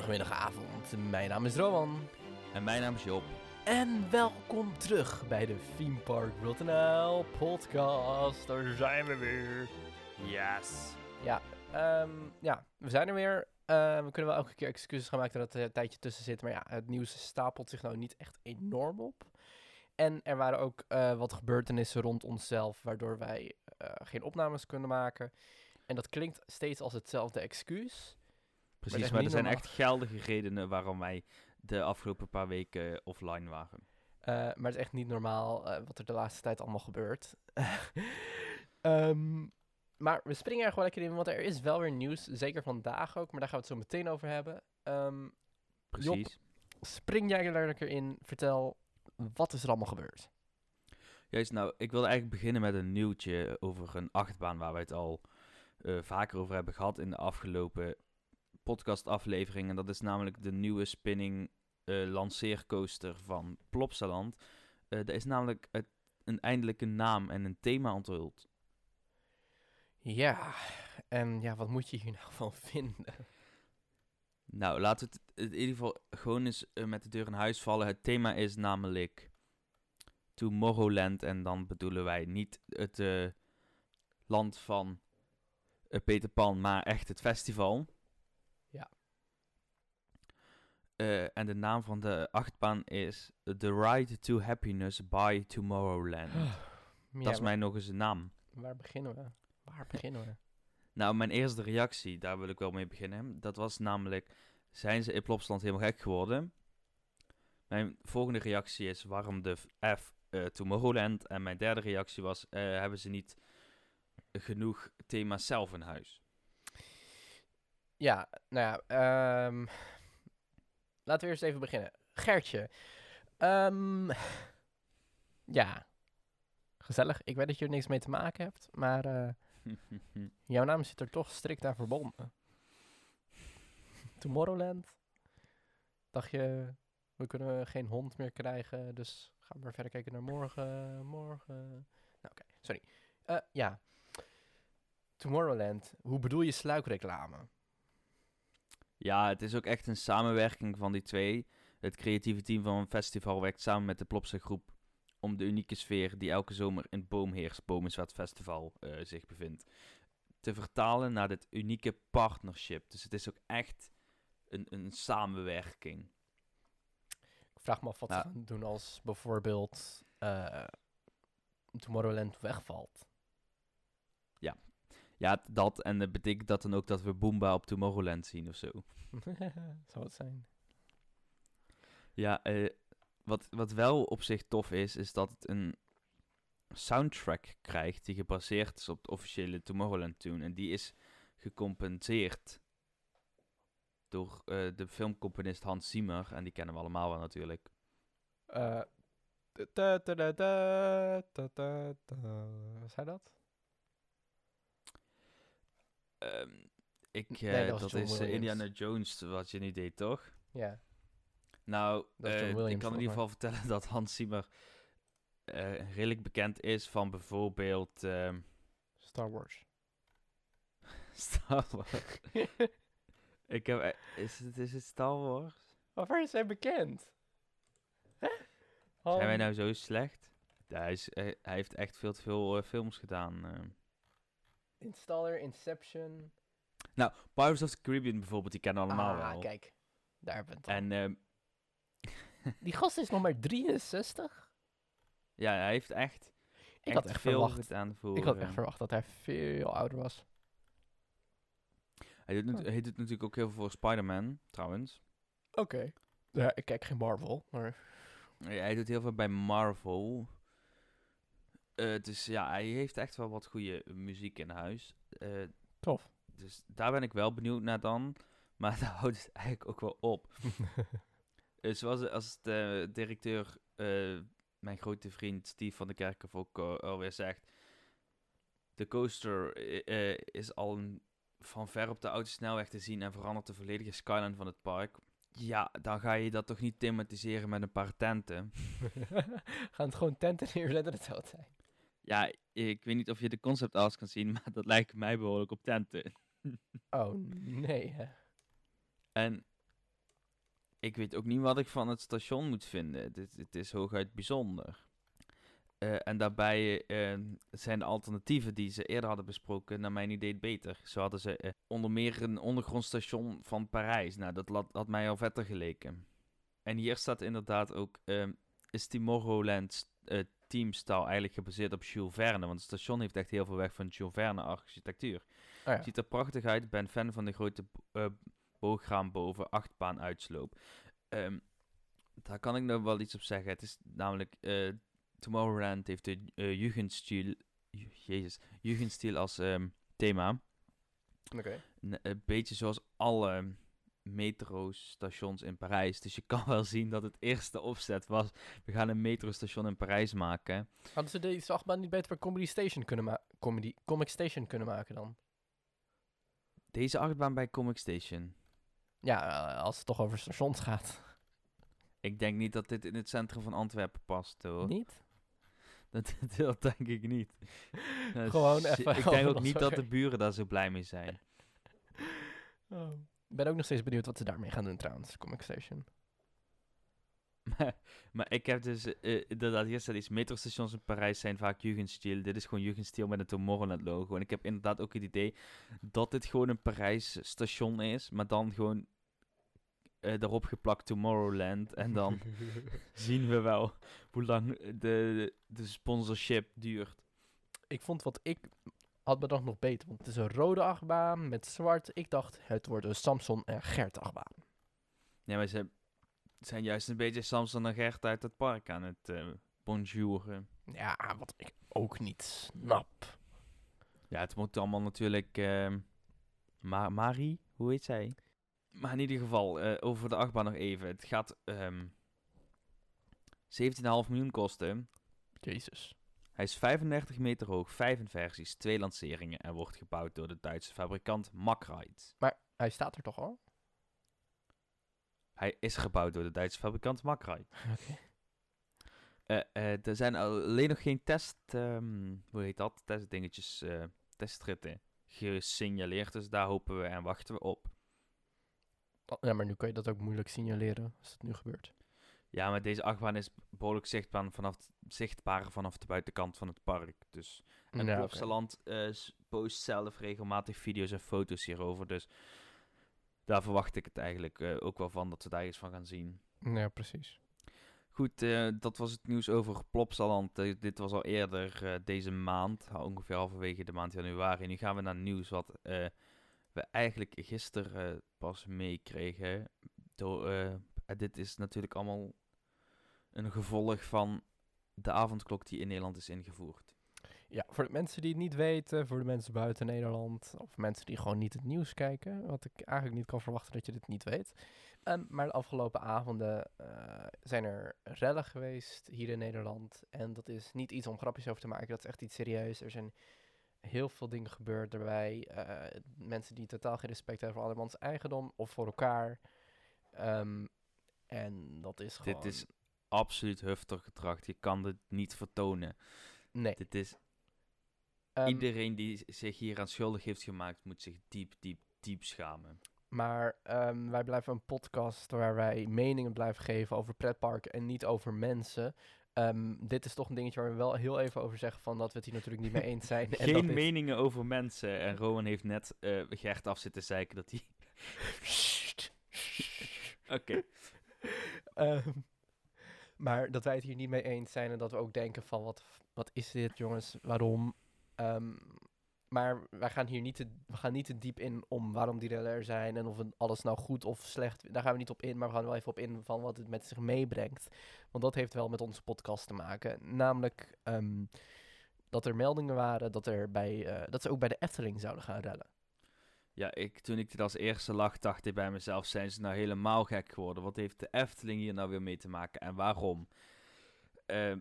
hele goede morgen, middag, avond. Mijn naam is Rowan. En mijn naam is Job. En welkom terug bij de Theme Park Rotterdam podcast. Daar zijn we weer. Yes. Ja, ehm, ja we zijn er weer. Eh, we kunnen wel elke keer excuses gaan maken dat er een tijdje tussen zit. Maar ja, het nieuws stapelt zich nou niet echt enorm op. En er waren ook eh, wat gebeurtenissen rond onszelf, waardoor wij eh, geen opnames kunnen maken. En dat klinkt steeds als hetzelfde excuus. Precies, maar, er zijn normaal. echt geldige redenen waarom wij de afgelopen paar weken offline waren. Eh, maar het is echt niet normaal eh, wat er de laatste tijd allemaal gebeurt. Ehm, maar we springen er gewoon lekker in, want er is wel weer nieuws. Zeker vandaag ook, maar daar gaan we het zo meteen over hebben. Ehm, Precies. spring jij er lekker in. Vertel, wat is er allemaal gebeurd? Juist, nou, ik wilde eigenlijk beginnen met een nieuwtje over een achtbaan waar wij het al eh, vaker over hebben gehad in de afgelopen podcastaflevering. En dat is namelijk de nieuwe spinning eh, lanceercoaster van Plopsaland. Eh er is namelijk het, een eindelijke naam en een thema onthuld. Ja, en ja, wat moet je hier nou van vinden? Nou, laten we het in ieder geval gewoon eens eh, met de deur in huis vallen. Het thema is namelijk Tomorrowland. En dan bedoelen wij niet het land van Peter Pan, maar echt het festival. Ja. Eh, en de naam van de achtbaan is The Ride to Happiness by Tomorrowland. Ja, Dat is mij nog eens een naam. Waar beginnen we? Waar beginnen we? Nou, mijn eerste reactie, daar wil ik wel mee beginnen. Dat was namelijk, zijn ze in Plopsland helemaal gek geworden? Mijn volgende reactie is, waarom de F eh, Tomorrowland? En mijn derde reactie was, eh, hebben ze niet genoeg thema's zelf in huis? Ja, nou ja, ehm, laten we eerst even beginnen. Gertje, ehm, ja, gezellig. Ik weet dat je er niks mee te maken hebt, maar eh, jouw naam zit er toch strikt aan verbonden. Tomorrowland, dacht je, we kunnen geen hond meer krijgen, dus gaan we maar verder kijken naar morgen, morgen. Nou, oké, sorry. Eh, ja, Tomorrowland, hoe bedoel je sluikreclame? Ja, het is ook echt een samenwerking van die twee. Het creatieve team van een festival werkt samen met de Plopsa groep om de unieke sfeer die elke zomer in Boomheers Bomenswet Festival eh, zich bevindt, te vertalen naar dit unieke partnership. Dus het is ook echt een, een samenwerking. Ik vraag me af wat Ja. ze gaan doen als bijvoorbeeld eh, Tomorrowland wegvalt. Ja, dat en dat betekent dat dan ook dat we Boomba op Tomorrowland zien of zo. Zou het zijn? Ja, eh, wat, wat wel op zich tof is, is dat het een soundtrack krijgt die gebaseerd is op de officiële Tomorrowland tune. En die is gecompenseerd door eh, de filmcomponist Hans Zimmer. En die kennen we allemaal wel natuurlijk. Eh, ta. Wat zei dat? Ehm, ik, Nee, eh, dat is eh. Indiana Jones, wat je nu deed, toch? Ja. Nou, eh, ik kan in ieder geval vertellen dat Hans Zimmer redelijk bekend is van bijvoorbeeld ehm, Star Wars. Star Wars. ik heb, is, het, is het Star Wars? Waarvoor is hij bekend? Zijn wij nou zo slecht? Ja, hij, is, hij heeft echt veel te veel films gedaan. Installer, Inception. Nou, Pirates of the Caribbean bijvoorbeeld, die kennen allemaal ah, wel. kijk. Daar al. En ehm, Die gast is nog maar 63? ja, hij heeft echt, Ik had echt veel verwacht. gedaan voor... Ik had echt verwacht dat hij veel ouder was. hij, doet, Oh. hij natuurlijk ook heel veel voor Spider-Man, trouwens. Oké. Ja, ik kijk geen Marvel, maar... Ja, hij doet heel veel bij Marvel. Eh, dus ja, hij heeft echt wel wat goede muziek in huis. Eh, Tof. dus daar ben ik wel benieuwd naar dan. Maar daar houdt het eigenlijk ook wel op. Eh, zoals als de directeur, mijn grote vriend Steve van de Kerkhof ook alweer zegt. De coaster is al een- van ver op de autosnelweg te zien en verandert de volledige skyline van het park. Ja, dan ga je dat toch niet thematiseren met een paar tenten. Gaan het gewoon tenten neerzetten, dat zou het zijn. Ja, ik weet niet of je de concept art kan zien, maar dat lijkt mij behoorlijk op tenten. Oh, nee, hè. En ik weet ook niet wat ik van het station moet vinden. Het, het is hooguit bijzonder. Eh, en daarbij eh, zijn de alternatieven die ze eerder hadden besproken, naar mijn idee, beter. Zo hadden ze eh, onder meer een ondergrondstation van Parijs. Nou, dat had, had mij al vetter geleken. En hier staat inderdaad ook, ehm, is Tomorrowland teamstyle eigenlijk gebaseerd op Jules Verne. Want het station heeft echt heel veel weg van Jules Verne architectuur. Oh ja. Ziet er prachtig uit. Ben fan van de grote uh, boograam boven, achtbaan uitsloop. Ehm, daar kan ik nog wel iets op zeggen. Het is namelijk, uh, Tomorrowland heeft de uh, Jugendstil, jezus, Jugendstil als um, thema. Oké. Een, een beetje zoals alle metrostations in Parijs. Dus je kan wel zien dat het eerste opzet was, we gaan een metrostation in Parijs maken. Hadden ze deze achtbaan niet beter bij Comedy Station kunnen maken? Comedy Comic Station kunnen maken dan? Deze achtbaan bij Comic Station. Ja, uh, als het toch over stations gaat. Ik denk niet dat dit in het centrum van Antwerpen past, hoor. Niet? Dat, dat denk ik niet. Gewoon even. Ik denk ook niet dat de buren daar zo blij mee zijn. Oh. Ik ben ook nog steeds benieuwd wat ze daarmee gaan doen trouwens, Comic Station. Maar, maar ik heb dus, uh, inderdaad, hier staat iets, metrostations in Parijs zijn vaak Jugendstil. Dit is gewoon Jugendstil met een Tomorrowland logo. En ik heb inderdaad ook het idee dat dit gewoon een Parijs station is, maar dan gewoon uh, erop geplakt Tomorrowland. En dan zien we wel hoe lang de, de sponsorship duurt. Ik vond wat ik had bedacht nog beter, want het is een rode achtbaan met zwart. Ik dacht, het wordt een Samson en Gert achtbaan. Ja, maar ze zijn juist een beetje Samson en Gert uit het park aan het uh, bonjouren. Ja, wat ik ook niet snap. Ja, het moet allemaal natuurlijk... Uh, Ma Marie, hoe heet zij? Maar in ieder geval, uh, over de achtbaan nog even. Het gaat um, 17,5 miljoen kosten. Jezus. Hij is 35 meter hoog, 5 versies, twee lanceringen en wordt gebouwd door de Duitse fabrikant Makrite. Maar hij staat er toch al? Hij is gebouwd door de Duitse fabrikant Makrite. Oké. Okay. Uh, uh, er zijn alleen nog geen test, um, hoe heet dat, testdingetjes, uh, testritten gesignaleerd, dus daar hopen we en wachten we op. Ja, maar nu kan je dat ook moeilijk signaleren als het nu gebeurt. Ja, maar deze achtbaan is behoorlijk zichtbaar vanaf, zichtbaar vanaf de buitenkant van het park. Dus. En ja, Plopsaland okay. uh, post zelf regelmatig video's en foto's hierover. Dus daar verwacht ik het eigenlijk uh, ook wel van dat ze daar iets van gaan zien. Ja, precies. Goed, uh, dat was het nieuws over Plopsaland. dit was al eerder deze maand, ongeveer halverwege de maand januari. Nu gaan we naar nieuws wat we eigenlijk gisteren pas meekregen. Dit is natuurlijk allemaal een gevolg van de avondklok die in Nederland is ingevoerd. Ja, voor de mensen die het niet weten, voor de mensen buiten Nederland, of mensen die gewoon niet het nieuws kijken, wat ik eigenlijk niet kan verwachten dat je dit niet weet. Um, maar de afgelopen avonden uh, zijn er rellen geweest hier in Nederland. En dat is niet iets om grapjes over te maken, dat is echt iets serieus. Er zijn heel veel dingen gebeurd daarbij. Uh, mensen die totaal geen respect hebben voor andermans eigendom of voor elkaar. Um, en dat is gewoon... Dit is absoluut huftig gedrag. Je kan dit niet vertonen. Nee. Dit is... Um, Iedereen die zich hier aan schuldig heeft gemaakt, moet zich diep, diep, diep schamen. Maar um, wij blijven een podcast waar wij meningen blijven geven over pretparken en niet over mensen. Um, dit is toch een dingetje waar we wel heel even over zeggen van dat we het hier natuurlijk niet mee eens zijn. Geen en dat meningen is... over mensen. En Rowan heeft net uh, Gert af zitten zeiken dat hij... Oké. Okay. Um, maar dat wij het hier niet mee eens zijn en dat we ook denken van wat, wat is dit jongens, waarom? Um, maar wij gaan hier niet te, we gaan niet te diep in om waarom die er zijn en of alles nou goed of slecht, daar gaan we niet op in, maar we gaan wel even op in van wat het met zich meebrengt. Want dat heeft wel met onze podcast te maken. Namelijk um, dat er meldingen waren dat, er bij, uh, dat ze ook bij de Efteling zouden gaan rellen. Ja, ik, toen ik dit als eerste lag, dacht ik bij mezelf, zijn ze nou helemaal gek geworden? Wat heeft de Efteling hier nou weer mee te maken en waarom? Uh,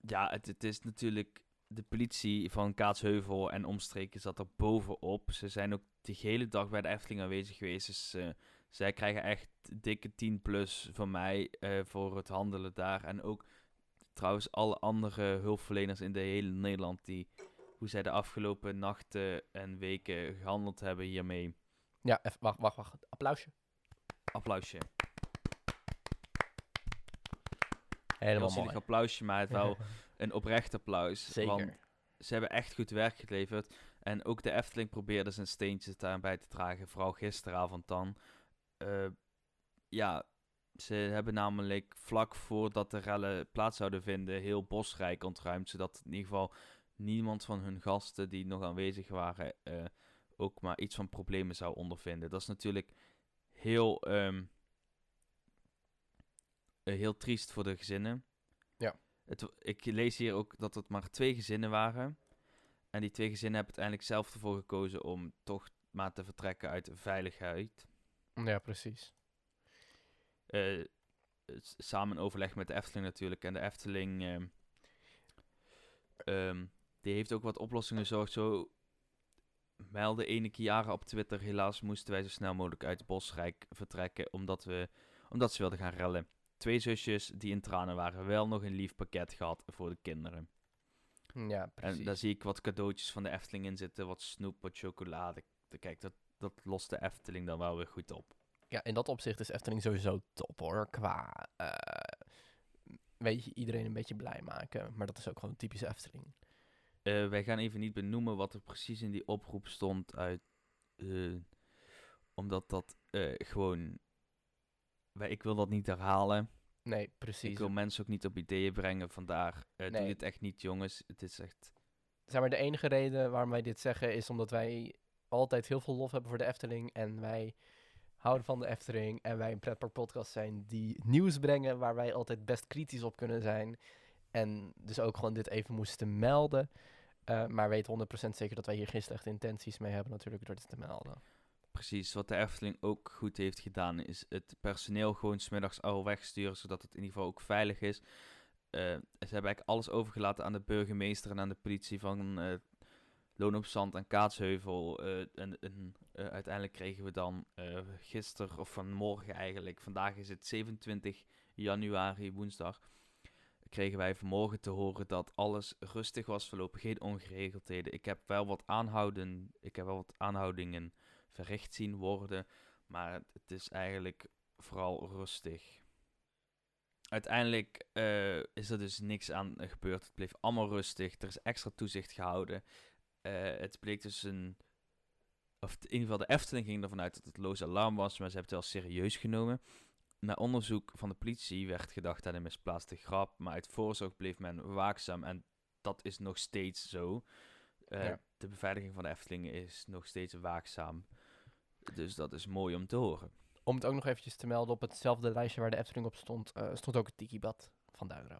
ja, het, het, is natuurlijk de politie van Kaatsheuvel en omstreken zat er bovenop. Ze zijn ook de hele dag bij de Efteling aanwezig geweest. Dus uh, zij krijgen echt dikke 10 plus van mij uh, voor het handelen daar. En ook trouwens alle andere hulpverleners in de hele Nederland die hoe zij de afgelopen nachten en weken gehandeld hebben hiermee. Ja, even, wacht, wacht, wacht. Applausje. applausje. Helemaal mooi. applausje, maar het wel een oprecht applaus. Zeker. Want ze hebben echt goed werk geleverd. En ook de Efteling probeerde zijn steentjes daarbij te dragen. Vooral gisteravond dan. Eh, ja, ze hebben namelijk vlak voordat de rellen plaats zouden vinden... heel Bosrijk ontruimd. Zodat in ieder geval niemand van hun gasten die nog aanwezig waren... eh, ook maar iets van problemen zou ondervinden. Dat is natuurlijk heel... ehm, eh, heel triest voor de gezinnen. Ja. Het, ik lees hier ook dat het maar twee gezinnen waren. En die twee gezinnen hebben uiteindelijk zelf ervoor gekozen om toch maar te vertrekken uit veiligheid. Ja, precies. Eh, samen overleg met de Efteling natuurlijk. En de Efteling ehm, die heeft ook wat oplossingen gezorgd. Zo meldde ene Kiara op Twitter. Helaas moesten wij zo snel mogelijk uit Bosrijk vertrekken. Omdat, we, omdat ze wilden gaan rellen. Twee zusjes die in tranen waren. Wel nog een lief pakket gehad voor de kinderen. Ja, precies. En daar zie ik wat cadeautjes van de Efteling in zitten. Wat snoep, wat chocolade. De- Kijk, dat, dat lost de Efteling dan wel weer goed op. Ja, in dat opzicht is Efteling sowieso top hoor. Qua, eh, weet je, iedereen een beetje blij maken. Maar dat is ook gewoon typisch Efteling. Eh, wij gaan even niet benoemen wat er precies in die oproep stond uit. eh, omdat dat eh, gewoon. Wij, ik wil dat niet herhalen. Nee, precies. Ik wil mensen ook niet op ideeën brengen. Vandaar. eh Doe Nee. dit echt niet, jongens. Het is echt. Zeg maar, de enige reden waarom wij dit zeggen is omdat wij altijd heel veel lof hebben voor de Efteling. En wij houden van de Efteling. En wij een pretpark podcast zijn die nieuws brengen waar wij altijd best kritisch op kunnen zijn. En dus ook gewoon dit even moesten melden. Eh, maar weet 100% zeker dat wij hier geen slechte intenties mee hebben natuurlijk door dit te melden. Precies, wat de Efteling ook goed heeft gedaan, is het personeel gewoon smiddags al wegsturen, zodat het in ieder geval ook veilig is. Eh, ze hebben eigenlijk alles overgelaten aan de burgemeester en aan de politie van eh Loon op Zand en Kaatsheuvel. en en uiteindelijk kregen we dan gisteren, of vanmorgen eigenlijk, vandaag is het 27 januari, woensdag, kregen wij vanmorgen te horen dat alles rustig was verlopen, geen ongeregeldheden. Ik heb wel wat aanhouden, ik heb wel wat aanhoudingen verricht zien worden. Maar het, is eigenlijk vooral rustig. Uiteindelijk eh, is er dus niks aan gebeurd. Het bleef allemaal rustig. Er is extra toezicht gehouden. Eh, het bleek dus een. Of in ieder geval, de Efteling ging ervan uit dat het loos alarm was, maar ze hebben het wel serieus genomen. Na onderzoek van de politie werd gedacht aan een misplaatste grap, maar uit voorzorg bleef men waakzaam en dat is nog steeds zo. Eh, Ja. De beveiliging van de Efteling is nog steeds waakzaam. Dus dat is mooi om te horen. Om het ook nog eventjes te melden, op hetzelfde lijstje waar de Efteling op stond, eh, stond ook het Tiki-bad van Duiro.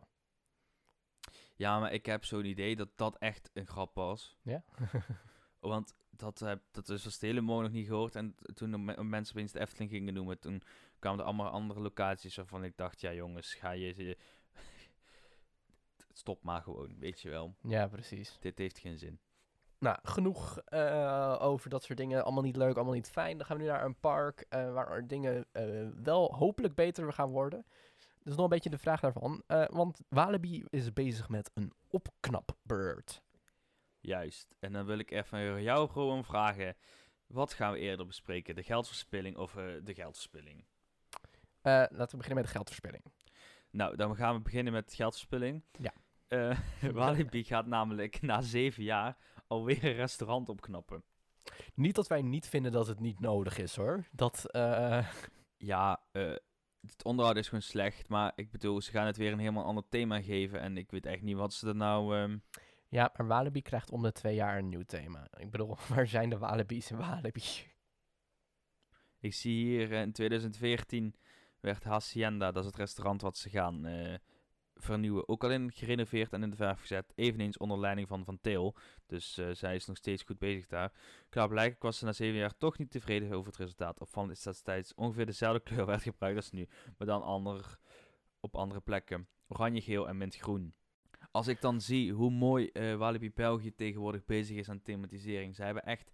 Ja, maar ik heb zo'n idee dat dat echt een grap was. Ja? Want dat, heb, dat is de hele morgen nog niet gehoord. En toen mensen opeens de Efteling gingen noemen, toen kwamen er allemaal andere locaties waarvan ik dacht, ja jongens, ga je... je Stop maar gewoon, weet je wel. ja, precies. Dit heeft geen zin. Nou, genoeg eh, over dat soort dingen. Allemaal niet leuk, allemaal niet fijn. Dan gaan we nu naar een park eh, waar dingen eh, wel hopelijk beter gaan worden. Dat is nog een beetje de vraag daarvan. Want Walibi is bezig met een opknapbeurt. Juist. En dan wil ik even jou gewoon vragen, wat gaan we eerder bespreken? De geldverspilling of de geldverspilling? Eh, laten we beginnen met de geldverspilling. Nou, dan gaan we beginnen met geldverspilling. Ja. Eh, Walibi gaat namelijk na zeven jaar alweer een restaurant opknappen. Niet dat wij niet vinden dat het niet nodig is hoor. Dat, eh, Ja, eh, het onderhoud is gewoon slecht. Maar ik bedoel, ze gaan het weer een helemaal ander thema geven. En ik weet echt niet wat ze er nou... ehm, ja, maar Walibi krijgt om de twee jaar een nieuw thema. Ik bedoel, waar zijn de Walibi's in Walibi? ik zie hier in 2014 werd Hacienda, dat is het restaurant wat ze gaan eh, vernieuwen. Ook al in gerenoveerd en in de verf gezet. Eveneens onder leiding van Van Til. Dus eh, zij is nog steeds goed bezig daar. Klaarblijkelijk was ze na zeven jaar toch niet tevreden over het resultaat. Opvallend is dat destijds ongeveer dezelfde kleur werd gebruikt als nu. Maar dan ander, op andere plekken. Oranje, geel en mintgroen. Als ik dan zie hoe mooi eh, Walibi België tegenwoordig bezig is aan thematisering. Ze hebben echt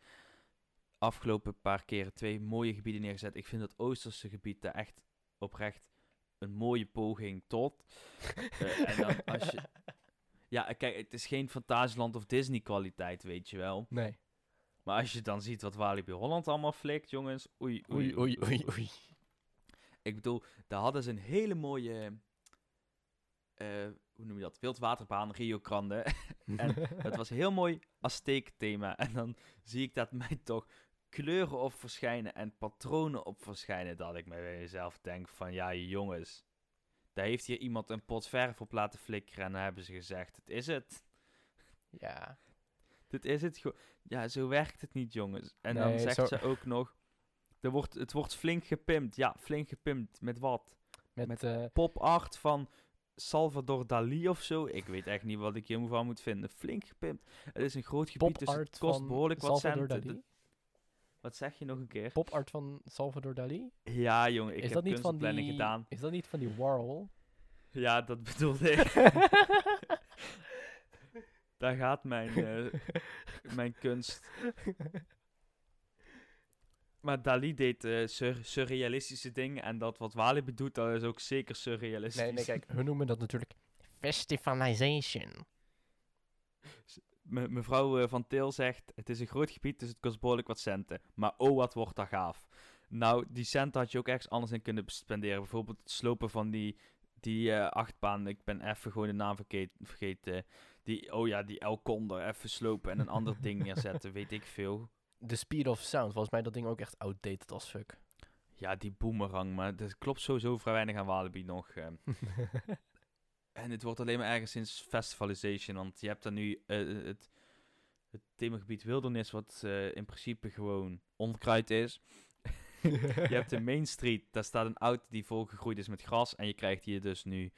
afgelopen paar keren twee mooie gebieden neergezet. Ik vind dat Oosterse gebied daar echt oprecht een mooie poging tot. Eh, en dan als je... Ja, kijk, het is geen Fantasieland of Disney kwaliteit, weet je wel. Nee. Maar als je dan ziet wat Walibi Holland allemaal flikt, jongens. Oei, oei, Oei, oei, oei, ik bedoel, daar hadden ze een hele mooie, eh, hoe noem je dat, wildwaterbaan, Rio Grande. en het was een heel mooi Azteek thema. En dan zie ik dat mij toch kleuren op verschijnen en patronen op verschijnen. Dat ik bij mezelf denk van, ja jongens, daar heeft hier iemand een pot verf op laten flikkeren. En dan hebben ze gezegd, het is het. Ja. Dit is het gewoon. Ja, zo werkt het niet, jongens. En Nee, dan zegt zo- ze ook nog, er wordt, het wordt flink gepimpt. Ja, flink gepimpt. Met wat? Met, Met eh, Pop art van Salvador Dali of zo. Ik weet echt niet wat ik hiervan moet vinden. Flink gepimpt. Het is een groot gebied, dus het kost behoorlijk wat Salvador centen. Wat zeg je nog een keer? Pop-art van Salvador Dali? Ja, jongen, ik is heb kunstopleiding die, gedaan. Is dat niet van die Warhol? Ja, dat bedoelde ik. Daar gaat mijn, eh, mijn kunst. Maar Dali deed eh, sur- surrealistische dingen. En dat wat Walibi doet, dat is ook zeker surrealistisch. nee, nee, kijk, hun noemen dat natuurlijk festivalization. Me- mevrouw eh, Van Til zegt, het is een groot gebied, dus het kost behoorlijk wat centen. Maar oh, wat wordt dat gaaf. Nou, die centen had je ook ergens anders in kunnen spenderen. Bijvoorbeeld het slopen van die, die eh, achtbaan. Ik ben even gewoon de naam vergeten. Die, oh ja, die El Condor. Even slopen en een ander ding neerzetten, weet ik veel. The Speed of Sound, volgens mij dat ding ook echt outdated als fuck. Ja, die boomerang, maar er klopt sowieso vrij weinig aan Walibi nog. eh. En het wordt alleen maar ergens sinds Festivalization, want je hebt dan nu eh, het, het themagebied Wildernis, wat eh, in principe gewoon onkruid is. je hebt de Main Street, daar staat een auto die volgegroeid is met gras. En je krijgt hier dus nu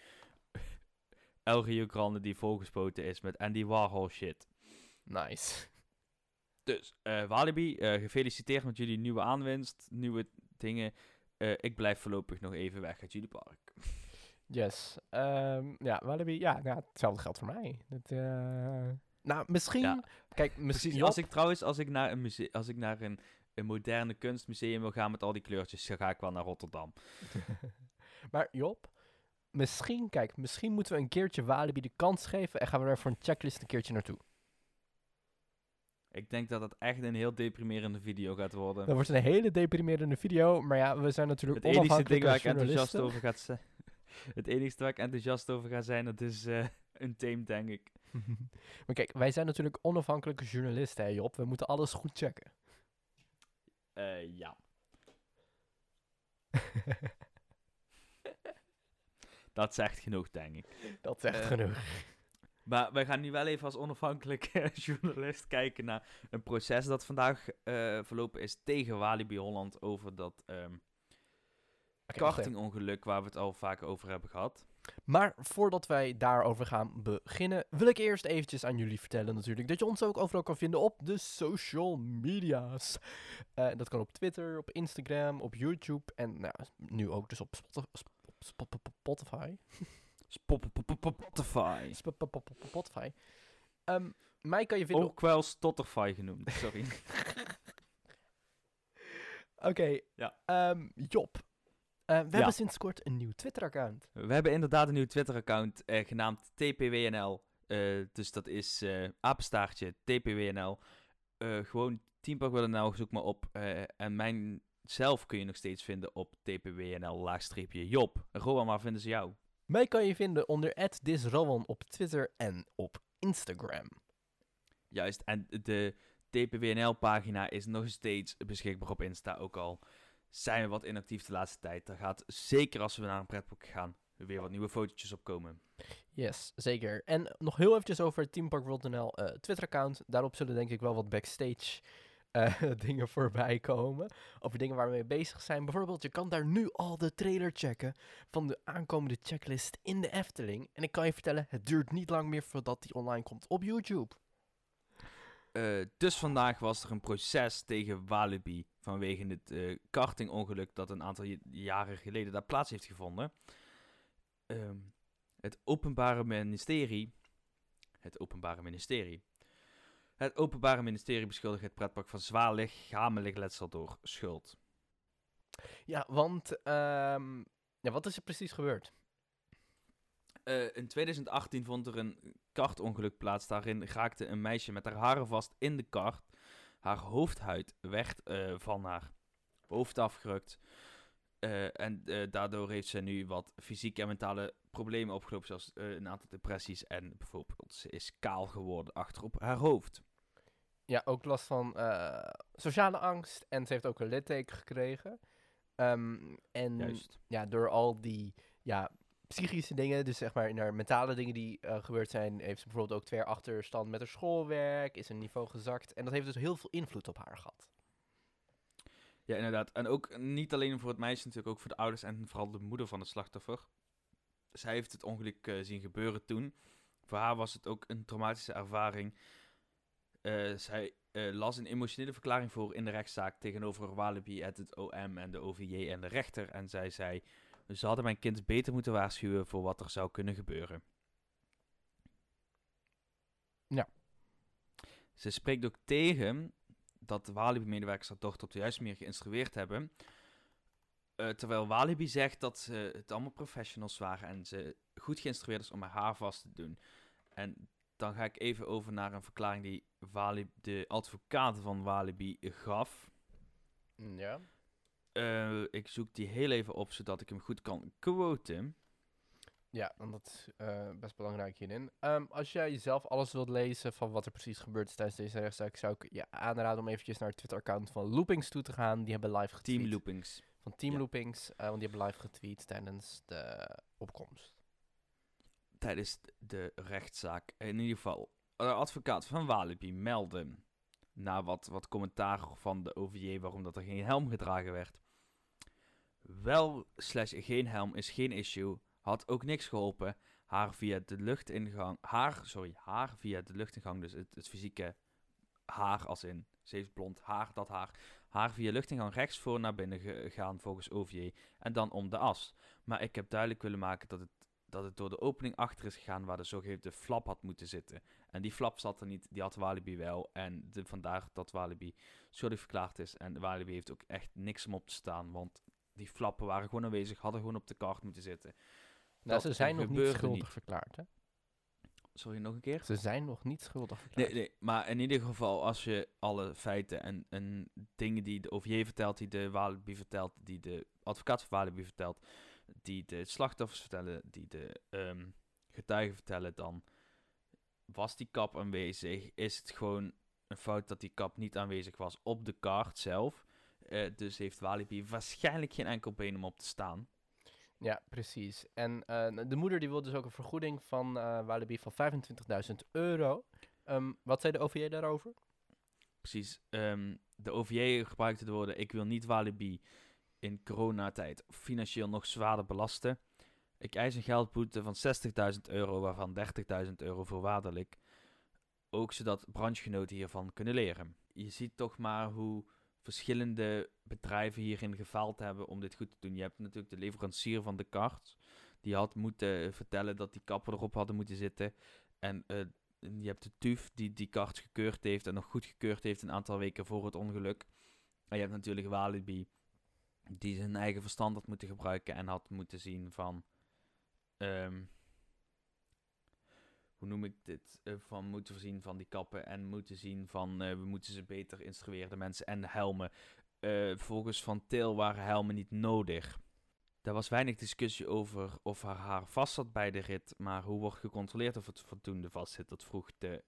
El Rio Grande die volgespoten is met Andy Warhol shit. nice. Dus, eh, Walibi, eh, gefeliciteerd met jullie nieuwe aanwinst, nieuwe dingen. Eh, ik blijf voorlopig nog even weg uit jullie park. Yes. Ehm, ja, Walibi, ja, nou, hetzelfde geldt voor mij. Het, eh, nou, misschien, Ja. kijk, misschien, Precies, als ik trouwens, als ik naar een, muse- als ik naar een, een moderne kunstmuseum wil gaan met al die kleurtjes, dan ga ik wel naar Rotterdam. maar Job, misschien, kijk, misschien moeten we een keertje Walibi de kans geven en gaan we er voor een checklist een keertje naartoe. Ik denk dat het echt een heel deprimerende video gaat worden. Dat wordt een hele deprimerende video, maar ja, we zijn natuurlijk Het enige ding waar ik enthousiast over ga zijn, het enige waar ik enthousiast over ga zijn, dat is eh een team, denk ik. maar kijk, wij zijn natuurlijk onafhankelijke journalisten, hè Job. We moeten alles goed checken. Eh, ja. Dat zegt genoeg, denk ik. Dat zegt Eh, genoeg. Maar wij gaan nu wel even als onafhankelijke journalist kijken naar een proces dat vandaag verlopen is tegen Walibi Holland over dat ehm Even. kartingongeluk waar we het al vaak over hebben gehad. Maar voordat wij daarover gaan beginnen, wil ik eerst eventjes aan jullie vertellen natuurlijk dat je ons ook overal kan vinden op de social media's. Eh, dat kan op Twitter, op Instagram, op YouTube en nou, nu ook dus op Spotify. Spotify. Spotify. Spotify. Ehm, mij kan je vinden. Ook wel Stotterfy genoemd, sorry. Oké, Ja. ehm, Job. Eh, we Ja. hebben sinds kort een nieuw Twitter-account. We hebben inderdaad een nieuw Twitter-account eh, genaamd TPWNL. Eh, dus dat is apenstaartje TPWNL. Gewoon Teampark.nl, zoek maar op. En mijn zelf kun je nog steeds vinden op TPWNL laagstreepje Job. Rowan, waar vinden ze jou? Mij kan je vinden onder @disrowan op Twitter en op Instagram. Juist, en de TPWNL-pagina is nog steeds beschikbaar op Insta. Ook al zijn we wat inactief de laatste tijd. Daar gaat zeker als we naar een pretpark gaan weer wat nieuwe fotootjes opkomen. Yes, zeker. En nog heel eventjes over teamparkworld.nl eh Twitter-account. Daarop zullen denk ik wel wat backstage eh, dingen voorbij komen. Over dingen waar we mee bezig zijn. Bijvoorbeeld, je kan daar nu al de trailer checken van de aankomende checklist in de Efteling. En ik kan je vertellen, het duurt niet lang meer voordat die online komt op YouTube. Eh, dus vandaag was er een proces tegen Walibi vanwege het eh, kartingongeluk dat een aantal jaren geleden daar plaats heeft gevonden. Ehm, het Openbare Ministerie. Het Openbare Ministerie. Het Openbare Ministerie beschuldigt het pretpark van zwaar lichamelijk letsel door schuld. Ja, want ehm, ja, wat is er precies gebeurd? Eh, in 2018 vond er een kartongeluk plaats. Daarin raakte een meisje met haar haren vast in de kart. Haar hoofdhuid werd eh, van haar hoofd afgerukt. Eh, en daardoor heeft ze nu wat fysieke en mentale problemen opgelopen, zoals een aantal depressies. En bijvoorbeeld, ze is kaal geworden achter op haar hoofd. Ja, ook last van sociale angst. En ze heeft ook een litteken gekregen. Ehm, en Juist. ja, door al die ja, psychische dingen, dus zeg maar naar mentale dingen die eh, gebeurd zijn, heeft ze bijvoorbeeld ook twee achterstand met haar schoolwerk, is een niveau gezakt. En dat heeft dus heel veel invloed op haar gehad. Ja, inderdaad. En ook niet alleen voor het meisje, natuurlijk ook voor de ouders en vooral de moeder van het slachtoffer. Zij heeft het ongeluk eh, zien gebeuren toen. Voor haar was het ook een traumatische ervaring. Eh, zij las een emotionele verklaring voor in de rechtszaak tegenover Walibi, het OM en de OVJ en de rechter. En zij zei, ze hadden mijn kind beter moeten waarschuwen voor wat er zou kunnen gebeuren. Ja. Ze spreekt ook tegen dat de Walibi-medewerkers haar dochter op de juiste manier geïnstrueerd hebben. Eh, terwijl Walibi zegt dat ze het allemaal professionals waren en ze goed geïnstrueerd is om haar haar vast te doen. En dan ga ik even over naar een verklaring die Walibi, de advocaat van Walibi gaf. Ja. Eh, ik zoek die heel even op, zodat ik hem goed kan quoten. Ja, want dat is eh, best belangrijk hierin. Ehm, als jij zelf alles wilt lezen van wat er precies gebeurd is tijdens deze rechtszaak, zou ik je aanraden om eventjes naar het Twitter-account van Loopings toe te gaan. Die hebben live getweet. Team Loopings. Van Team Ja. Loopings, eh, want die hebben live getweet tijdens de opkomst. tijdens de rechtszaak. In ieder geval, de advocaat van Walibi meldde na wat, wat commentaar van de OVJ waarom dat er geen helm gedragen werd. Wel slash geen helm is geen issue. Had ook niks geholpen. Haar via de luchtingang. Haar, sorry, haar via de luchtingang. Dus het, het fysieke haar als in. Ze heeft blond haar, dat haar. Haar via luchtingang rechts voor naar binnen gegaan volgens OVJ. En dan om de as. Maar ik heb duidelijk willen maken dat het dat het door de opening achter is gegaan waar de zogeheten flap had moeten zitten. En die flap zat er niet, die had Walibi wel. En de, vandaar dat Walibi schuldig verklaard is. En Walibi heeft ook echt niks om op te staan, want die flappen waren gewoon aanwezig, hadden gewoon op de kaart moeten zitten. Nou, Dat ze zijn nog niet schuldig niet. verklaard, hè? Sorry, nog een keer? Ze zijn nog niet schuldig verklaard. Nee, nee, maar in ieder geval, als je alle feiten en, en dingen die de OVJ vertelt, die de Walibi vertelt, die de advocaat van Walibi vertelt, die de slachtoffers vertellen, die de ehm, getuigen vertellen, dan was die kap aanwezig. Is het gewoon een fout dat die kap niet aanwezig was op de kaart zelf. Eh, dus heeft Walibi waarschijnlijk geen enkel been om op te staan. Ja, precies. En eh, de moeder die wil dus ook een vergoeding van eh Walibi van 25.000 euro. Ehm, wat zei de OVJ daarover? Precies. ehm, de OVJ gebruikte de woorden: Ik wil niet Walibi in coronatijd financieel nog zwaarder belasten. Ik eis een geldboete van 60.000 euro, waarvan 30.000 euro voorwaardelijk. Ook zodat branchegenoten hiervan kunnen leren. Je ziet toch maar hoe verschillende bedrijven hierin gefaald hebben om dit goed te doen. Je hebt natuurlijk de leverancier van de kart. Die had moeten vertellen dat die kappen erop hadden moeten zitten. En eh, je hebt de TUF die die kart gekeurd heeft en nog goed gekeurd heeft een aantal weken voor het ongeluk. En je hebt natuurlijk Walibi die zijn eigen verstand had moeten gebruiken en had moeten zien van... ehm, hoe noem ik dit? Eh, van moeten voorzien van die kappen en moeten zien van eh, we moeten ze beter instrueren, de mensen en de helmen. Eh, volgens Van Til waren helmen niet nodig. Daar was weinig discussie over of haar haar vast zat bij de rit, maar hoe wordt gecontroleerd of het voldoende vast zit, dat vroeg de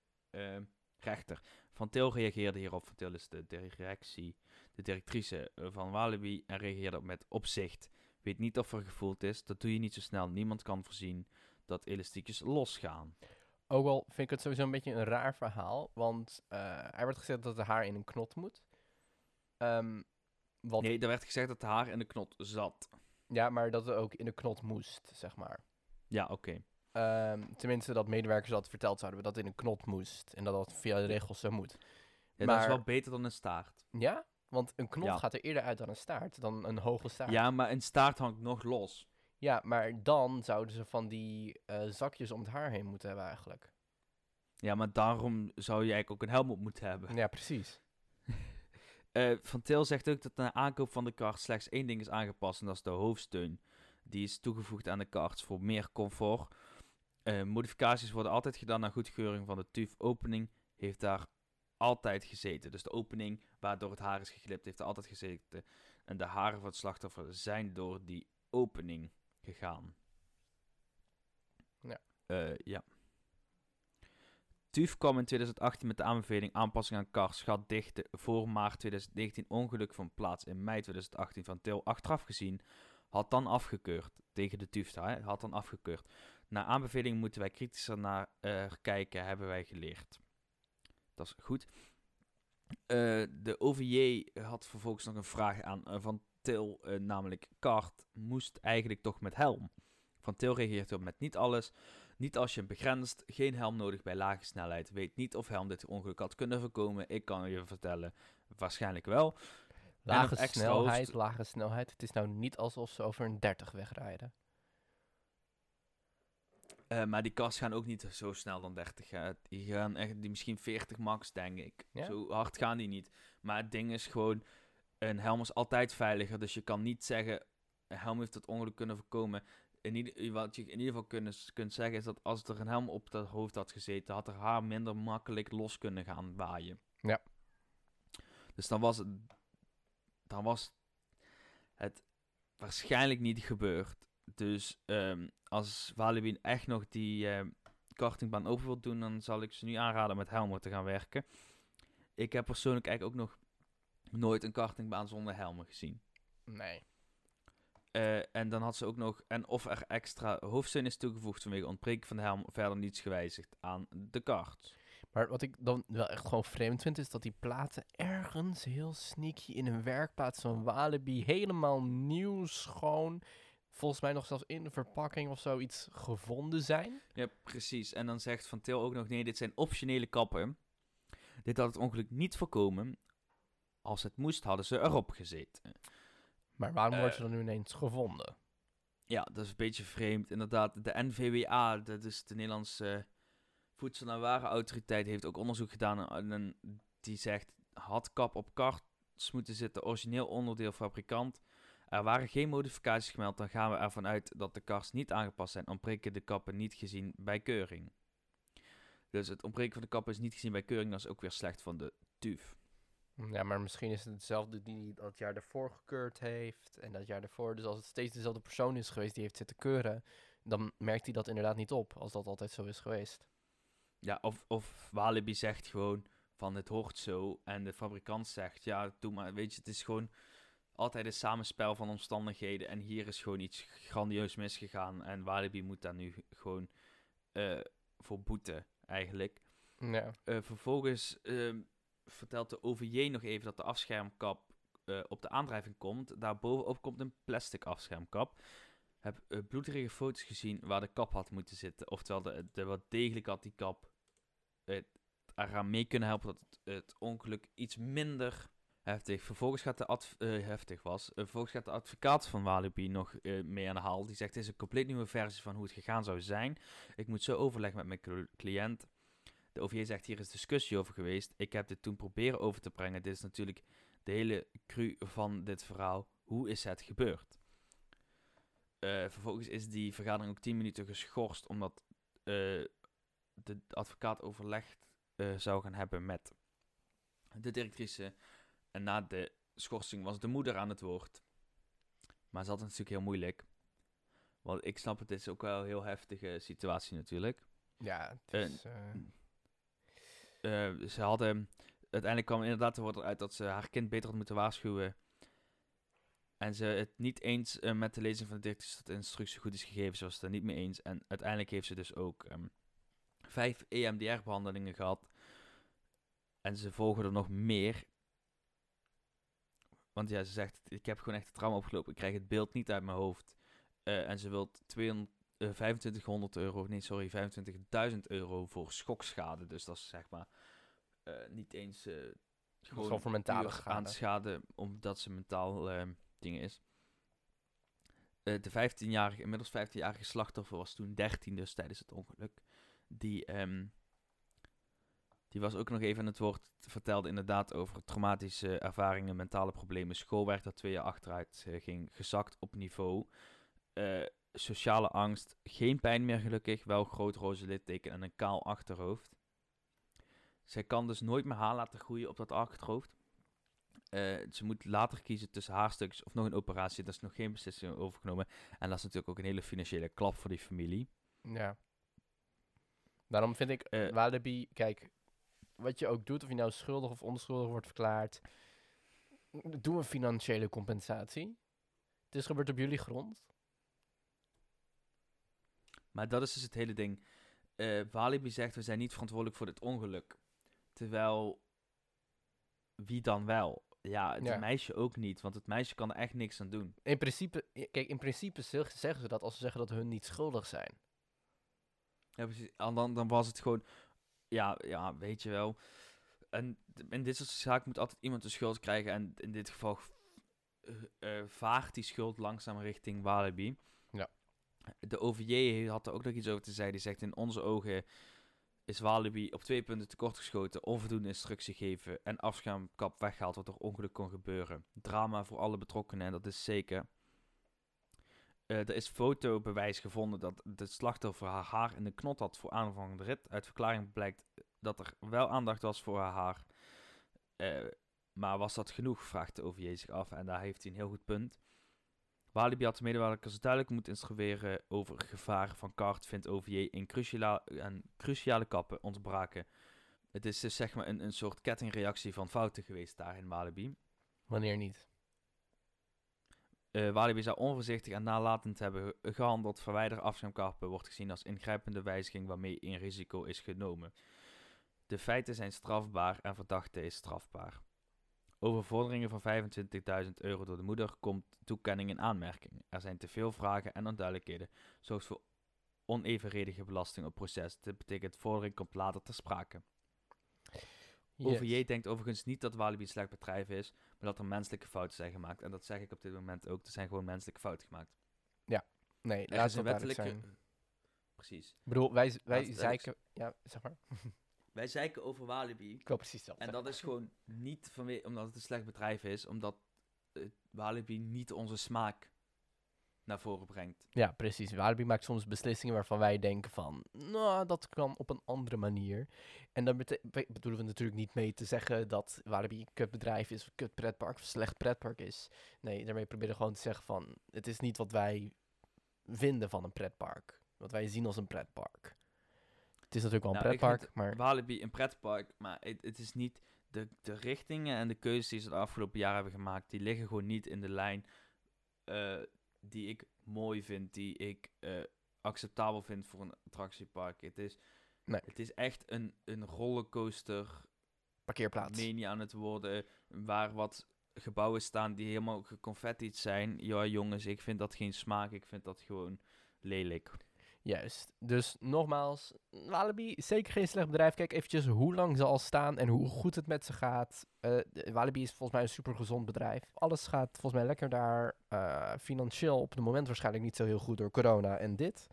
rechter. Van Til reageerde hierop. Van Til is de directie, de directrice van Walibi en reageerde met opzicht. Weet niet of er gevoeld is, dat doe je niet zo snel. Niemand kan voorzien dat elastiekjes losgaan. Ook al vind ik het sowieso een beetje een raar verhaal. Want eh, er wordt gezegd dat de haar in een knot moet. Ehm, wat, Nee, er werd gezegd dat de haar in de knot zat. Ja, maar dat het ook in de knot moest, zeg maar. Ja, oké. Ehm, tenminste, dat medewerkers dat verteld zouden hebben, dat het in een knot moest. En dat dat via de regels zo moet. Ja, dat is Maar- wel beter dan een staart. Ja? Want een knot Ja. gaat er eerder uit dan een staart, dan een hoge staart. Ja, maar een staart hangt nog los. Ja, maar dan zouden ze van die eh, zakjes om het haar heen moeten hebben eigenlijk. Ja, maar daarom zou je eigenlijk ook een helm op moeten hebben. Ja, precies. Eh, van Til zegt ook dat na aankoop van de kart slechts één ding is aangepast en dat is de hoofdsteun. Die is toegevoegd aan de karts voor meer comfort. Eh, modificaties worden altijd gedaan naar goedkeuring van de TUF. Opening heeft daar altijd gezeten. Dus de opening waardoor het haar is geglipt, heeft er altijd gezeten. En de haren van het slachtoffer zijn door die opening gegaan. Ja. Eh, ja. TUF kwam in 2018 met de aanbeveling aanpassing aan kar schatdichten voor maart 2019 ongeluk van plaats in mei 2018 van Til achteraf gezien had dan afgekeurd tegen de TUF, had dan afgekeurd. Na aanbeveling moeten wij kritischer naar eh, kijken, hebben wij geleerd. Dat is goed. Eh, de OVJ had vervolgens nog een vraag aan Van Til, eh, namelijk Kart moest eigenlijk toch met helm. Van Til reageert op met niet alles. Niet als je hem begrenst, geen helm nodig bij lage snelheid. Weet niet of helm dit ongeluk had kunnen voorkomen. Ik kan je vertellen, waarschijnlijk wel. Lage snelheid, lage snelheid. Het is nou niet alsof ze over een 30 wegrijden. Eh, maar die kast gaan ook niet zo snel dan 30. hè. Die gaan echt, die misschien 40 max, denk ik. Ja? Zo hard gaan die niet. Maar het ding is gewoon, een helm is altijd veiliger. Dus je kan niet zeggen, een helm heeft het ongeluk kunnen voorkomen. In ieder, wat je in ieder geval kunt, kunt zeggen is dat als er een helm op dat hoofd had gezeten, had er haar minder makkelijk los kunnen gaan waaien. Ja. Dus dan was het, dan was het waarschijnlijk niet gebeurd. Dus ehm, als Walibi echt nog die ehm, kartingbaan open wil doen, dan zal ik ze nu aanraden met helmen te gaan werken. Ik heb persoonlijk eigenlijk ook nog nooit een kartingbaan zonder helmen gezien. Nee. Eh, en dan had ze ook nog, en of er extra hoofdsteun is toegevoegd vanwege ontbreken van de helm, verder niets gewijzigd aan de kart. Maar wat ik dan wel echt gewoon vreemd vind, is dat die platen ergens heel sneaky in een werkplaats van Walibi helemaal nieuw, schoon, volgens mij nog zelfs in de verpakking of zoiets gevonden zijn. Ja, precies. En dan zegt Van Til ook nog, nee, dit zijn optionele kappen. Dit had het ongeluk niet voorkomen. Als het moest, hadden ze erop gezeten. Maar waarom Eh. wordt ze dan nu ineens gevonden? Ja, dat is een beetje vreemd. Inderdaad, de NVWA, dat is de Nederlandse Voedsel- en Warenautoriteit, heeft ook onderzoek gedaan. En die zegt, had kap op karts moeten zitten, origineel onderdeel fabrikant. Er waren geen modificaties gemeld, dan gaan we ervan uit dat de kars niet aangepast zijn. Ontbreken de kappen niet gezien bij keuring. Dus het ontbreken van de kappen is niet gezien bij keuring, dat is ook weer slecht van de TUF. Ja, maar misschien is het hetzelfde die dat jaar ervoor gekeurd heeft en dat jaar ervoor. Dus als het steeds dezelfde persoon is geweest die heeft zitten keuren, dan merkt hij dat inderdaad niet op, als dat altijd zo is geweest. Ja, of, of Walibi zegt gewoon van het hoort zo. En de fabrikant zegt, ja, doe maar. Weet je, het is gewoon altijd een samenspel van omstandigheden. En hier is gewoon iets grandieus misgegaan. En Walibi moet daar nu gewoon eh, voor boeten, eigenlijk. Ja. Eh, vervolgens ehm, vertelt de OVJ nog even dat de afschermkap eh, op de aandrijving komt. Daarbovenop komt een plastic afschermkap. Heb bloederige foto's gezien waar de kap had moeten zitten. Oftewel, de, wat degelijk had die kap eh, eraan mee kunnen helpen dat het, ongeluk iets minder heftig. Vervolgens gaat de heftig was. Vervolgens gaat de advocaat van Walibi nog mee aan de haal. Die zegt: Het is een compleet nieuwe versie van hoe het gegaan zou zijn. Ik moet zo overleggen met mijn cl- cliënt. De OVJ zegt: Hier is discussie over geweest. Ik heb dit toen proberen over te brengen. Dit is natuurlijk de hele cru van dit verhaal. Hoe is het gebeurd? Eh, vervolgens is die vergadering ook 10 minuten geschorst, omdat eh, de advocaat overlegd eh, zou gaan hebben met de directrice. En na de schorsing was de moeder aan het woord. Maar ze had het natuurlijk heel moeilijk. Want ik snap het, het is ook wel een heel heftige situatie natuurlijk. Ja, het is... ze hadden. Uiteindelijk kwam inderdaad worden uit dat ze haar kind beter had moeten waarschuwen. En ze het niet eens eh, met de lezing van de directrice dat de instructie goed is gegeven. Ze was het er niet mee eens. En uiteindelijk heeft ze dus ook ehm, vijf EMDR-behandelingen gehad. En ze volgen er nog meer. Want ja, ze zegt: Ik heb gewoon echt een trauma opgelopen. Ik krijg het beeld niet uit mijn hoofd. Eh, en ze wil 200, eh, 2500 euro, nee, sorry, 25.000 euro voor schokschade. Dus dat is zeg maar eh, niet eens. eh gewoon voor mentale puur schade. aan schade, omdat ze mentaal ehm, dingen is. Eh, de 15-jarige, inmiddels 15-jarige slachtoffer was toen 13 dus tijdens het ongeluk. Die, ehm, die was ook nog even aan het woord, vertelde inderdaad over traumatische ervaringen, mentale problemen, schoolwerk dat twee jaar achteruit eh, ging, gezakt op niveau. Sociale angst, geen pijn meer gelukkig, wel groot roze litteken en een kaal achterhoofd. zij kan dus nooit meer haar laten groeien op dat arkhoofd. Eh ze moet later kiezen tussen haarstukjes of nog een operatie. Daar is nog geen beslissing over genomen. En dat is natuurlijk ook een hele financiële klap voor die familie. Ja. Daarom vind ik Walibi, kijk, wat je ook doet, of je nou schuldig of onschuldig wordt verklaard, doe een financiële compensatie. Het is gebeurd op jullie grond. Maar dat is dus het hele ding. Eh Walibi zegt, we zijn niet verantwoordelijk voor dit ongeluk. Terwijl, wie dan wel? Ja, het Ja. meisje ook niet, want het meisje kan er echt niks aan doen. In principe, kijk, in principe zeg- zeggen ze dat als ze zeggen dat hun niet schuldig zijn. Ja, precies. En dan, dan was het gewoon, ja, ja, weet je wel. En in dit soort zaken moet altijd iemand de schuld krijgen. En in dit geval eh, eh, vaart die schuld langzaam richting Walibi. De OVJ had er ook nog iets over te zeggen. Die zegt in onze ogen is Walibi op twee punten tekortgeschoten. Onvoldoende instructie geven en afschermkap weggehaald wat er ongeluk kon gebeuren. Drama voor alle betrokkenen en dat is zeker. Eh, er is fotobewijs gevonden dat het slachtoffer haar haar in de knot had voor aanvang van de rit. Uit verklaring blijkt dat er wel aandacht was voor haar haar. Eh, maar was dat genoeg, vraagt de OVJ zich af. En daar heeft hij een heel goed punt. Walibi had de medewerkers duidelijk moeten instrueren over gevaren van kart, vindt OVJ in cruciale, en cruciale kappen ontbraken. Het is dus zeg maar een, een soort kettingreactie van fouten geweest daar in Walibi. Wanneer niet? Eh Walibi zou onvoorzichtig en nalatend hebben ge- gehandeld. Verwijder afschermkappen wordt gezien als ingrijpende wijziging waarmee een risico is genomen. De feiten zijn strafbaar en verdachte is strafbaar. Over vorderingen van 25.000 euro door de moeder komt toekenning in aanmerking. Er zijn te veel vragen en onduidelijkheden, zorgt voor onevenredige belasting op proces. Dit betekent vordering komt later ter sprake. Yes. OVJ denkt overigens niet dat Walibi een slecht bedrijf is, maar dat er menselijke fouten zijn gemaakt. En dat zeg ik op dit moment ook. Er zijn gewoon menselijke fouten gemaakt. Nee, Er laat het wettelijke... zijn. Precies. Ik bedoel, wij, wij zeiken... Ja, zeg maar. Wij zeiken over Walibi. Ik wil precies dat En dat is gewoon niet vanwege, omdat het een slecht bedrijf is, omdat Walibi niet onze smaak naar voren brengt. Ja, precies. Walibi maakt soms beslissingen waarvan wij denken van... Nou, dat kan op een andere manier. En be- bedoelen we natuurlijk niet mee te zeggen dat Walibi een kutbedrijf is... of een kut pretpark of een slecht pretpark is. Nee, daarmee proberen we gewoon te zeggen van... Het is niet wat wij vinden van een pretpark. Wat wij zien als een pretpark. Het is natuurlijk wel een Nou, pretpark, maar... Walibi een pretpark, maar het, het is niet de, de richtingen en de keuzes die ze de afgelopen jaren hebben gemaakt, die liggen gewoon niet in de lijn eh, die ik mooi vind, die ik eh, acceptabel vind voor een attractiepark. Het is, Nee. het is echt een, een rollercoaster Parkeerplaats. mania aan het worden, waar wat gebouwen staan die helemaal geconfetti'd zijn. Ja, jongens, ik vind dat geen smaak, ik vind dat gewoon lelijk. Juist. Dus nogmaals, Walibi is zeker geen slecht bedrijf. Kijk eventjes hoe lang ze al staan en hoe goed het met ze gaat. De- Walibi is volgens mij een super gezond bedrijf. Alles gaat volgens mij lekker daar. Eh, financieel op het moment waarschijnlijk niet zo heel goed door corona en dit.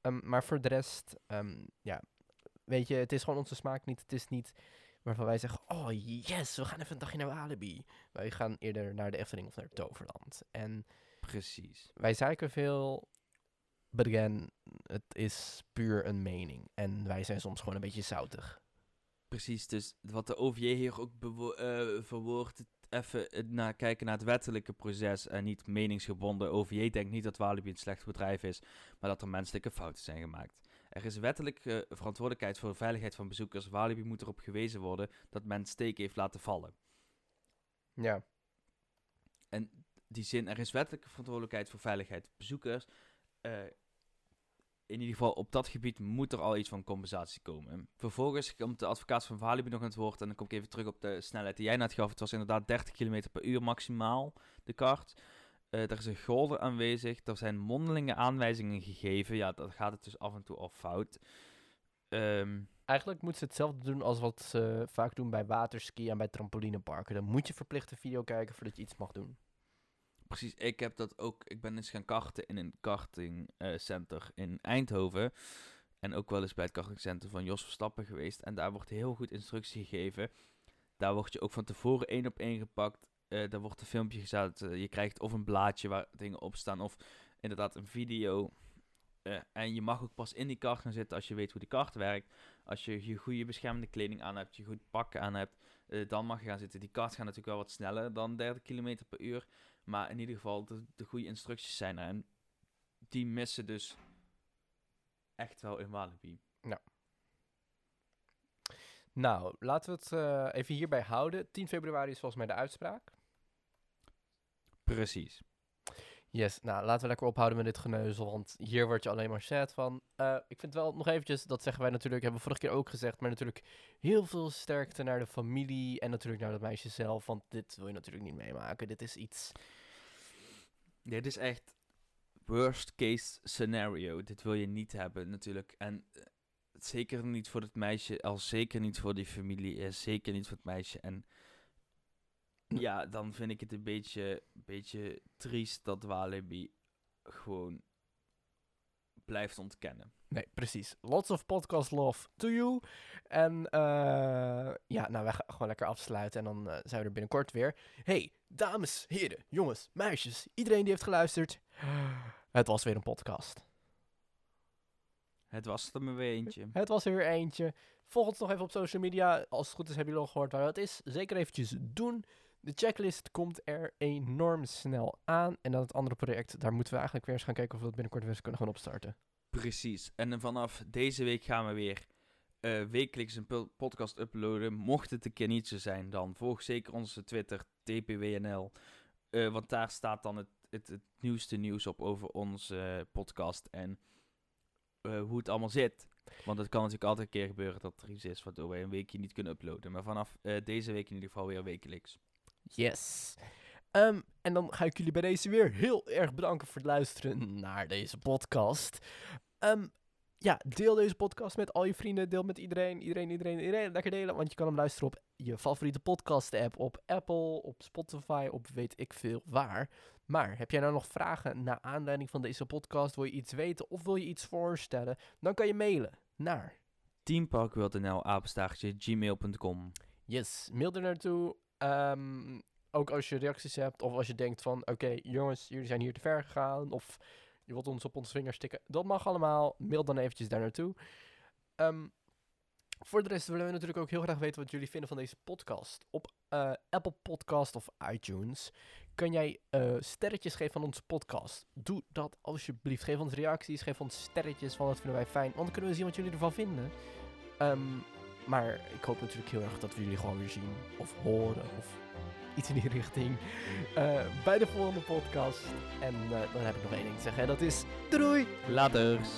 Ehm, maar voor de rest, ehm, ja, weet je, het is gewoon onze smaak niet. Het is niet waarvan wij zeggen, oh yes, we gaan even een dagje naar Walibi. Wij gaan eerder naar de Efteling of naar Toverland. En Precies. wij zeiken veel, but again, het is puur een mening. En wij zijn soms gewoon een beetje zoutig. Precies, dus wat de OVJ hier ook eh, verwoordt, even naar kijken naar het wettelijke proces en niet meningsgebonden. OVJ denkt niet dat Walibi een slecht bedrijf is, maar dat er menselijke fouten zijn gemaakt. Er is wettelijke verantwoordelijkheid voor de veiligheid van bezoekers. Walibi moet erop gewezen worden dat men steken heeft laten vallen. Ja, En die zin, er is wettelijke verantwoordelijkheid voor veiligheid van bezoekers. Eh, in ieder geval op dat gebied moet er al iets van compensatie komen. Vervolgens komt de advocaat van Walibi nog aan het woord. En dan kom ik even terug op de snelheid die jij net gaf. Het was inderdaad 30 km per uur maximaal, de kart. Eh, er is een golder aanwezig. Er zijn mondelinge aanwijzingen gegeven. Ja, dan gaat het dus af en toe al fout. Ehm, eigenlijk moet ze hetzelfde doen als wat ze vaak doen bij waterski en bij trampolineparken. Dan moet je verplicht een video kijken voordat je iets mag doen. Precies, ik heb dat ook. Ik ben eens gaan karten in een kartingcenter in Eindhoven. En ook wel eens bij het kartingcenter van Jos Verstappen geweest. En daar wordt heel goed instructie gegeven. Daar word je ook van tevoren één op één gepakt. Eh daar wordt een filmpje gezet. eh, je krijgt of een blaadje waar dingen op staan. Of inderdaad een video. Eh, en je mag ook pas in die kart gaan zitten als je weet hoe die kart werkt. Als je je goede beschermende kleding aan hebt, je goed pakken aan hebt, eh, dan mag je gaan zitten. Die karts gaan natuurlijk wel wat sneller dan 30 km per uur. Maar in ieder geval, de, de goede instructies zijn er. En die missen dus echt wel in Walibi. Nou, laten we het eh, even hierbij houden. 10 februari is volgens mij de uitspraak. Precies. Yes, nou laten we lekker ophouden met dit geneuzel, want hier word je alleen maar sad van. Eh, ik vind wel nog eventjes, dat zeggen wij natuurlijk, hebben we vorige keer ook gezegd, maar natuurlijk heel veel sterkte naar de familie en natuurlijk naar dat meisje zelf, want dit wil je natuurlijk niet meemaken. Dit is iets... Dit is echt worst case scenario. Dit wil je niet hebben natuurlijk. En eh, zeker niet voor het meisje, al zeker niet voor die familie, en zeker niet voor het meisje. En ja, dan vind ik het een beetje, beetje triest dat Walibi gewoon blijft ontkennen. Nee, precies. Lots of podcast love to you. En eh, ja, nou, wij gaan gewoon lekker afsluiten en dan eh, zijn we er binnenkort weer. Hey, dames, heren, jongens, meisjes, iedereen die heeft geluisterd. Het was weer een podcast. Het was er maar weer eentje. Het was er weer eentje. Volg ons nog even op social media. Als het goed is, hebben jullie al gehoord waar dat is. Zeker eventjes doen. De checklist komt er enorm snel aan. En dan het andere project, daar moeten we eigenlijk weer eens gaan kijken of we het binnenkort weer eens kunnen gaan opstarten. Precies. En vanaf deze week gaan we weer eh, wekelijks een po- podcast uploaden. Mocht het een keer niet zo zijn, dan volg zeker onze Twitter, TPWNL. Eh, want daar staat dan het, het, het nieuwste nieuws op over onze eh, podcast en hoe het allemaal zit. Want het kan natuurlijk altijd een keer gebeuren dat er iets is waardoor wij een weekje niet kunnen uploaden. Maar vanaf deze week in ieder geval weer wekelijks. Yes. Ehm, en dan ga ik jullie bij deze weer heel erg bedanken voor het luisteren naar deze podcast. Ehm, ja, deel deze podcast met al je vrienden. Deel met iedereen, iedereen, iedereen, iedereen. Lekker delen, want je kan hem luisteren op je favoriete podcast-app. Op Apple, op Spotify, op weet ik veel waar. Maar heb jij nou nog vragen naar aanleiding van deze podcast? Wil je iets weten of wil je iets voorstellen? Dan kan je mailen naar Teamparkwil.nl, apenstaartje, gmail.com. Yes, mail er naartoe. Ehm, ook als je reacties hebt of als je denkt van... Oké, jongens, jullie zijn hier te ver gegaan. Of je wilt ons op onze vingers stikken. Dat mag allemaal. Mail dan eventjes daar naartoe. Ehm, voor de rest willen we natuurlijk ook heel graag weten wat jullie vinden van deze podcast. Op eh, Apple Podcast of iTunes kan jij eh, sterretjes geven van onze podcast. Doe dat alsjeblieft. Geef ons reacties, geef ons sterretjes, want dat vinden wij fijn. Want dan kunnen we zien wat jullie ervan vinden. Ehm, maar ik hoop natuurlijk heel erg dat we jullie gewoon weer zien of horen of iets in die richting eh, bij de volgende podcast. En eh, dan heb ik nog één ding te zeggen. En dat is doei! Laters!